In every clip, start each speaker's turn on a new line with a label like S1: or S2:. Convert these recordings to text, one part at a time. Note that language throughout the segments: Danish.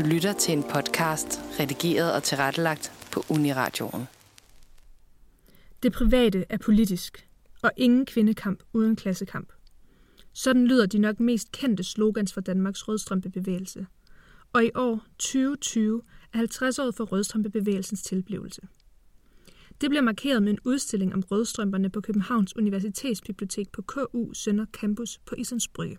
S1: Du lytter til en podcast, redigeret og tilrettelagt på Uniradioen.
S2: Det private er politisk, og ingen kvindekamp uden klassekamp. Sådan lyder de nok mest kendte slogans for Danmarks rødstrømpebevægelse. Og i år 2020 er 50 år for rødstrømpebevægelsens tilblivelse. Det bliver markeret med en udstilling om rødstrømperne på Københavns Universitetsbibliotek på KU Sønder Campus på Islands Brygge.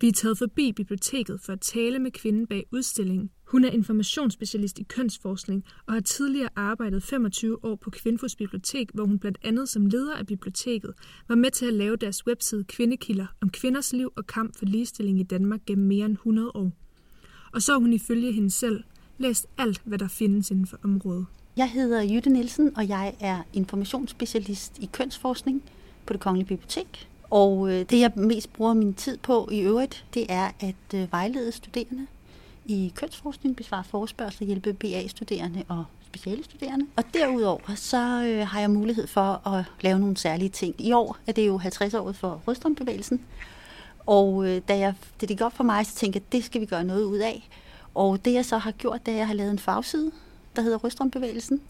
S2: Vi er taget forbi biblioteket for at tale med kvinden bag udstillingen. Hun er informationsspecialist i kønsforskning og har tidligere arbejdet 25 år på Kvinfos Bibliotek, hvor hun blandt andet som leder af biblioteket var med til at lave deres webside Kvindekilder om kvinders liv og kamp for ligestilling i Danmark gennem mere end 100 år. Og så har hun ifølge hende selv læst alt, hvad der findes inden for området.
S3: Jeg hedder Jytte Nielsen, og jeg er informationsspecialist i kønsforskning på det Kongelige Bibliotek. Og øh, det, jeg mest bruger min tid på i øvrigt, det er at øh, vejlede studerende i kønsforskning, besvare forespørgsel, hjælpe BA-studerende og speciale studerende. Og derudover så øh, har jeg mulighed for at lave nogle særlige ting. I år er det jo 50 år for Rødstrømbevægelsen, og øh, da jeg, det gik op for mig, så tænkte jeg, at det skal vi gøre noget ud af. Og det jeg så har gjort, det er, at jeg har lavet en fagside, der hedder Rødstrømbevægelsen,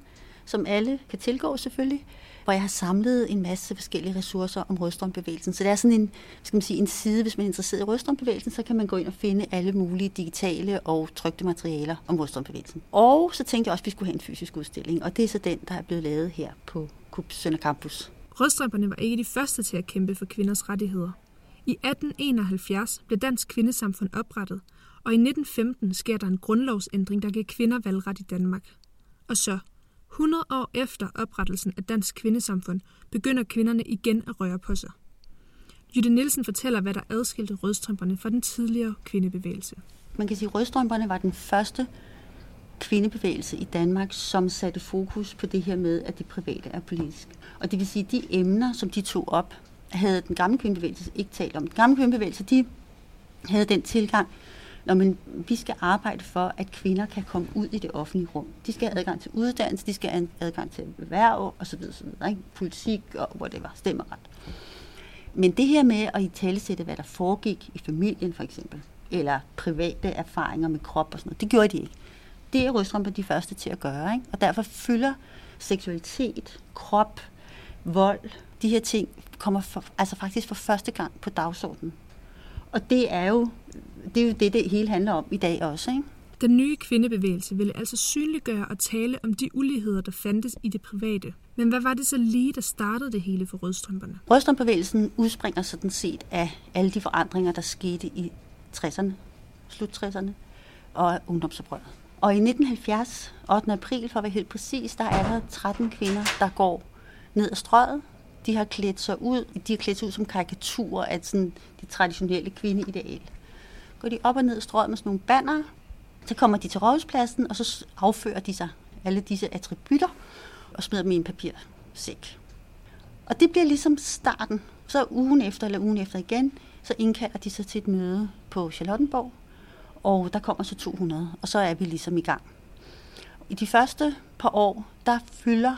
S3: som alle kan tilgå selvfølgelig, hvor jeg har samlet en masse forskellige ressourcer om rødstrømbevægelsen. Så det er sådan en, skal man sige, en side, hvis man er interesseret i rødstrømbevægelsen, så kan man gå ind og finde alle mulige digitale og trygte materialer om rødstrømbevægelsen. Og så tænkte jeg også, at vi skulle have en fysisk udstilling, og det er så den, der er blevet lavet her på KUB Sønder Campus.
S2: Rødstrømperne var ikke de første til at kæmpe for kvinders rettigheder. I 1871 blev Dansk Kvindesamfund oprettet, og i 1915 sker der en grundlovsændring, der giver kvinder valgret i Danmark. Og så, 100 år efter oprettelsen af Dansk Kvindesamfund, begynder kvinderne igen at røre på sig. Jytte Nielsen fortæller, hvad der adskilte rødstrømperne fra den tidligere kvindebevægelse.
S3: Man kan sige, at rødstrømperne var den første kvindebevægelse i Danmark, som satte fokus på det her med, at det private er politisk. Og det vil sige, at de emner, som de tog op, havde den gamle kvindebevægelse ikke talt om. Den gamle kvindebevægelse, de havde den tilgang, når man, vi skal arbejde for, at kvinder kan komme ud i det offentlige rum. De skal have adgang til uddannelse, de skal have adgang til erhverv osv. videre, Ikke? Politik og whatever, stemmeret. Men det her med at i talesætte, hvad der foregik i familien for eksempel, eller private erfaringer med krop og sådan noget, det gjorde de ikke. Det er Rødstrøm de første til at gøre, ikke? og derfor fylder seksualitet, krop, vold, de her ting kommer for, altså faktisk for første gang på dagsordenen. Og det er jo det, er jo det, det hele handler om i dag også. Ikke?
S2: Den nye kvindebevægelse ville altså synliggøre og tale om de uligheder, der fandtes i det private. Men hvad var det så lige, der startede det hele for rødstrømperne?
S3: Rødstrømbevægelsen udspringer sådan set af alle de forandringer, der skete i 60'erne, slut 60'erne og ungdomsoprøret. Og i 1970, 8. april for at være helt præcis, der er der 13 kvinder, der går ned ad strøget. De har klædt sig ud, de har klædt sig ud som karikaturer af sådan det traditionelle kvindeideal går de op og ned i strøget med sådan nogle banner. Så kommer de til rådhuspladsen, og så affører de sig alle disse attributter og smider dem i en papirsæk. Og det bliver ligesom starten. Så ugen efter eller ugen efter igen, så indkalder de sig til et møde på Charlottenborg, og der kommer så 200, og så er vi ligesom i gang. I de første par år, der fylder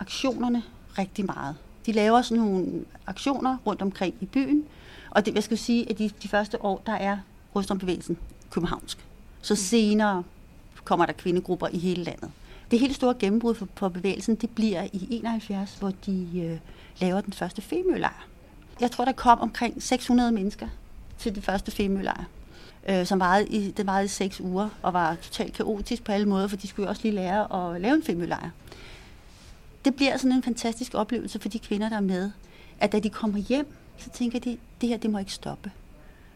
S3: aktionerne rigtig meget. De laver sådan nogle aktioner rundt omkring i byen, og det, jeg skal sige, at de, de første år, der er Rødstrømbevægelsen københavnsk. Så senere kommer der kvindegrupper i hele landet. Det helt store gennembrud for, for bevægelsen, det bliver i 71, hvor de øh, laver den første femølejr. Jeg tror, der kom omkring 600 mennesker til det første femølejr, øh, som varede i, det varede i seks uger og var totalt kaotisk på alle måder, for de skulle jo også lige lære at lave en femølejr. Det bliver sådan en fantastisk oplevelse for de kvinder, der er med, at da de kommer hjem, så tænker de, det her, det må ikke stoppe.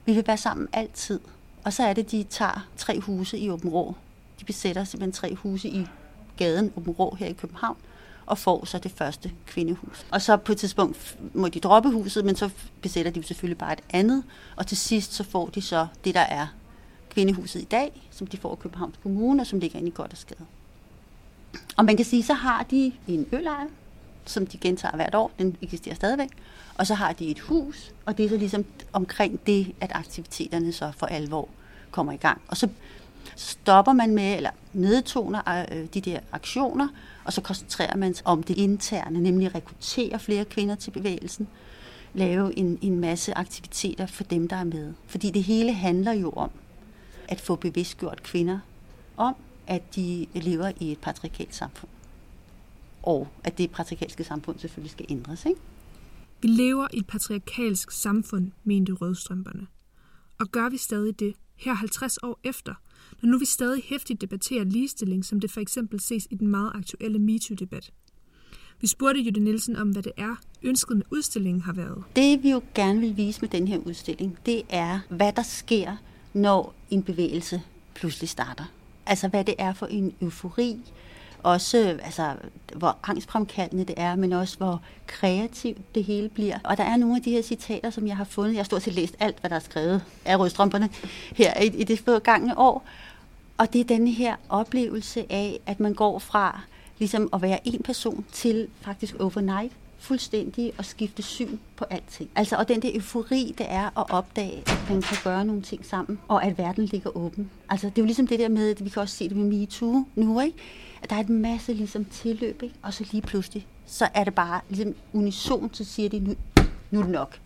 S3: Vi vil være sammen altid. Og så er det, de tager tre huse i Åben Rå. De besætter simpelthen tre huse i gaden Åben Rå her i København og får så det første kvindehus. Og så på et tidspunkt må de droppe huset, men så besætter de selvfølgelig bare et andet. Og til sidst så får de så det, der er kvindehuset i dag, som de får af Københavns Kommune, og som ligger inde i Goddersgade. Og man kan sige, så har de en ølejr, som de gentager hvert år. Den eksisterer stadigvæk. Og så har de et hus, og det er så ligesom omkring det, at aktiviteterne så for alvor kommer i gang. Og så stopper man med, eller nedtoner øh, de der aktioner, og så koncentrerer man sig om det interne, nemlig rekruttere flere kvinder til bevægelsen, lave en, en masse aktiviteter for dem, der er med. Fordi det hele handler jo om at få bevidstgjort kvinder om, at de lever i et patriarkalt samfund. Og at det patriarkalske samfund selvfølgelig skal ændres. Ikke?
S2: Vi lever i et patriarkalsk samfund, mente rødstrømperne. Og gør vi stadig det, her 50 år efter, når nu vi stadig hæftigt debatterer ligestilling, som det for eksempel ses i den meget aktuelle MeToo-debat. Vi spurgte Jytte Nielsen om, hvad det er, ønsket med udstillingen har været.
S3: Det vi jo gerne vil vise med den her udstilling, det er, hvad der sker, når en bevægelse pludselig starter. Altså hvad det er for en eufori, også altså, hvor angstfremkaldende det er, men også hvor kreativt det hele bliver. Og der er nogle af de her citater, som jeg har fundet. Jeg har stort set læst alt, hvad der er skrevet af rødstrømperne her i, i det forgangne år. Og det er denne her oplevelse af, at man går fra ligesom at være en person til faktisk overnight fuldstændig at skifte syn på alting. Altså, og den der eufori, det er at opdage, at man kan gøre nogle ting sammen, og at verden ligger åben. Altså, det er jo ligesom det der med, at vi kan også se det med MeToo nu, ikke? At der er et masse ligesom tilløb, ikke? Og så lige pludselig, så er det bare ligesom unison, så siger de, nu, nu er det nok.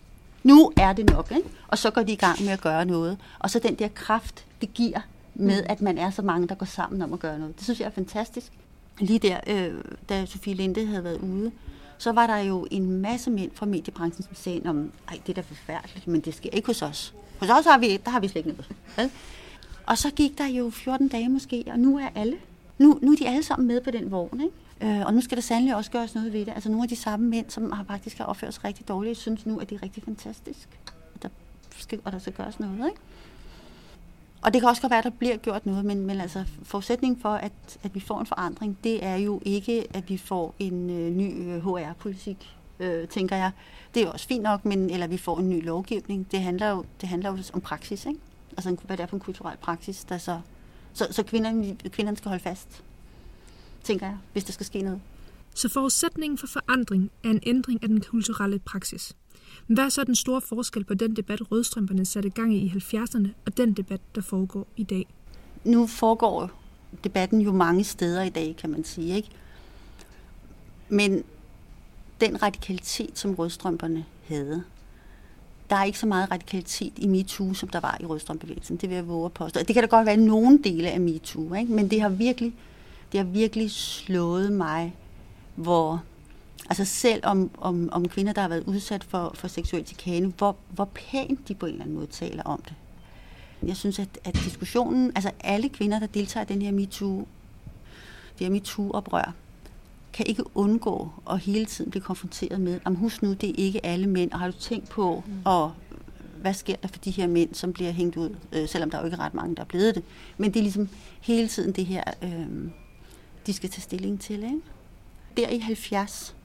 S3: Nu er det nok, ikke? Og så går de i gang med at gøre noget. Og så den der kraft, det giver med, at man er så mange, der går sammen om at gøre noget. Det synes jeg er fantastisk. Lige der, øh, da Sofie Linde havde været ude, så var der jo en masse mænd fra mediebranchen, som sagde, om, ej, det er da forfærdeligt, men det sker ikke hos os. Hos os har vi, der har vi slet ikke noget. Og så gik der jo 14 dage måske, og nu er alle, nu, nu er de alle sammen med på den vogn, ikke? Øh, og nu skal der sandelig også gøres noget ved det. Altså nogle af de samme mænd, som har faktisk har opført sig rigtig dårligt, synes nu, at det er rigtig fantastisk. Der skal, og der skal gøres noget, ikke? Og det kan også godt være, at der bliver gjort noget, men, men altså, forudsætningen for, at, at vi får en forandring, det er jo ikke, at vi får en øh, ny øh, HR-politik, øh, tænker jeg. Det er jo også fint nok, men eller vi får en ny lovgivning. Det handler jo, det handler jo om praksis, ikke? Altså, hvad det er for en kulturel praksis, der så... Så, så kvinderne, kvinderne skal holde fast, tænker jeg, hvis der skal ske noget.
S2: Så forudsætningen for forandring er en ændring af den kulturelle praksis. Hvad er så den store forskel på den debat, rødstrømperne satte gang i i 70'erne, og den debat, der foregår i dag?
S3: Nu foregår debatten jo mange steder i dag, kan man sige. Ikke? Men den radikalitet, som rødstrømperne havde, der er ikke så meget radikalitet i MeToo, som der var i rødstrømbevægelsen. Det vil jeg våge at påstå. Det kan da godt være nogle dele af MeToo, ikke? men det har virkelig, det har virkelig slået mig, hvor Altså selv om, om, om kvinder, der har været udsat for, for seksuel chikane, hvor, hvor pænt de på en eller anden måde taler om det. Jeg synes, at, at diskussionen, altså alle kvinder, der deltager i den her MeToo, det her MeToo-oprør, kan ikke undgå at hele tiden blive konfronteret med, om husk nu, det er ikke alle mænd, og har du tænkt på, mm. og hvad sker der for de her mænd, som bliver hængt ud, øh, selvom der er jo ikke ret mange, der er blevet det. Men det er ligesom hele tiden det her, øh, de skal tage stilling til. Ikke? Der i 70,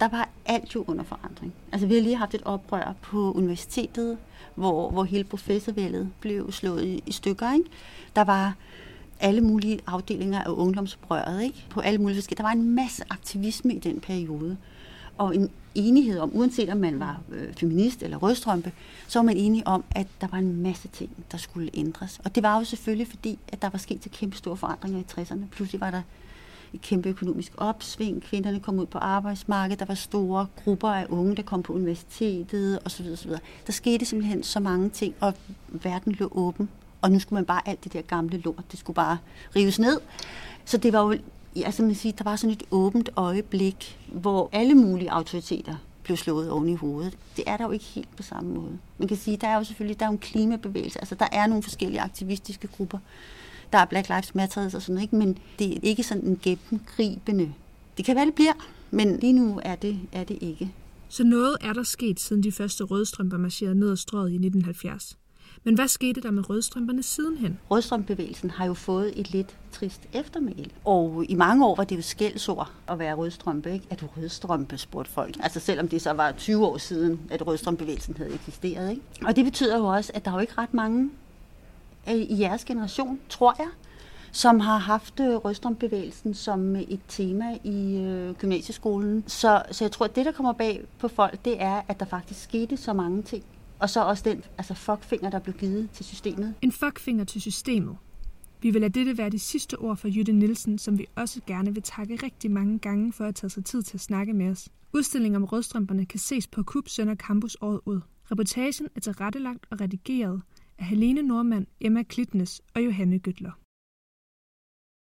S3: der var alt jo under forandring. Altså vi har lige haft et oprør på universitetet, hvor, hvor hele professorvældet blev slået i, i stykker. Ikke? Der var alle mulige afdelinger af ungdomsoprøret, ikke? på alle mulige forskellige. Der var en masse aktivisme i den periode, og en enighed om, uanset om man var øh, feminist eller rødstrømpe, så var man enige om, at der var en masse ting, der skulle ændres. Og det var jo selvfølgelig fordi, at der var sket til kæmpe store forandringer i 60'erne. Pludselig var der et kæmpe økonomisk opsving. Kvinderne kom ud på arbejdsmarkedet. Der var store grupper af unge, der kom på universitetet osv. osv. Der skete simpelthen så mange ting, og verden lå åben. Og nu skulle man bare alt det der gamle lort, det skulle bare rives ned. Så det var jo, altså man siger, der var sådan et åbent øjeblik, hvor alle mulige autoriteter blev slået oven i hovedet. Det er der jo ikke helt på samme måde. Man kan sige, der er jo selvfølgelig der er jo en klimabevægelse, altså der er nogle forskellige aktivistiske grupper, der er Black Lives Matter og sådan noget, ikke? men det er ikke sådan en gennemgribende. Det kan være, det bliver, men lige nu er det, er det ikke.
S2: Så noget er der sket, siden de første rødstrømper marcherede ned ad strøget i 1970. Men hvad skete der med rødstrømperne sidenhen?
S3: Rødstrømbevægelsen har jo fået et lidt trist eftermæle. Og i mange år var det jo skældsord at være rødstrømpe. Ikke? Er du rødstrømpe, spurgte folk. Altså selvom det så var 20 år siden, at rødstrømbevægelsen havde eksisteret. Ikke? Og det betyder jo også, at der er jo ikke ret mange i jeres generation, tror jeg, som har haft øh, røstrumbevægelsen som øh, et tema i øh, gymnasieskolen. Så, så jeg tror, at det, der kommer bag på folk, det er, at der faktisk skete så mange ting. Og så også den altså fuckfinger, der blev givet til systemet.
S2: En fuckfinger til systemet. Vi vil lade dette være de sidste ord fra Jytte Nielsen, som vi også gerne vil takke rigtig mange gange for at tage sig tid til at snakke med os. Udstillingen om rødstrømperne kan ses på Kub Sønder Campus året ud. Reportagen er tilrettelagt og redigeret af Helene Normand, Emma Klitnes og Johanne Gøtler.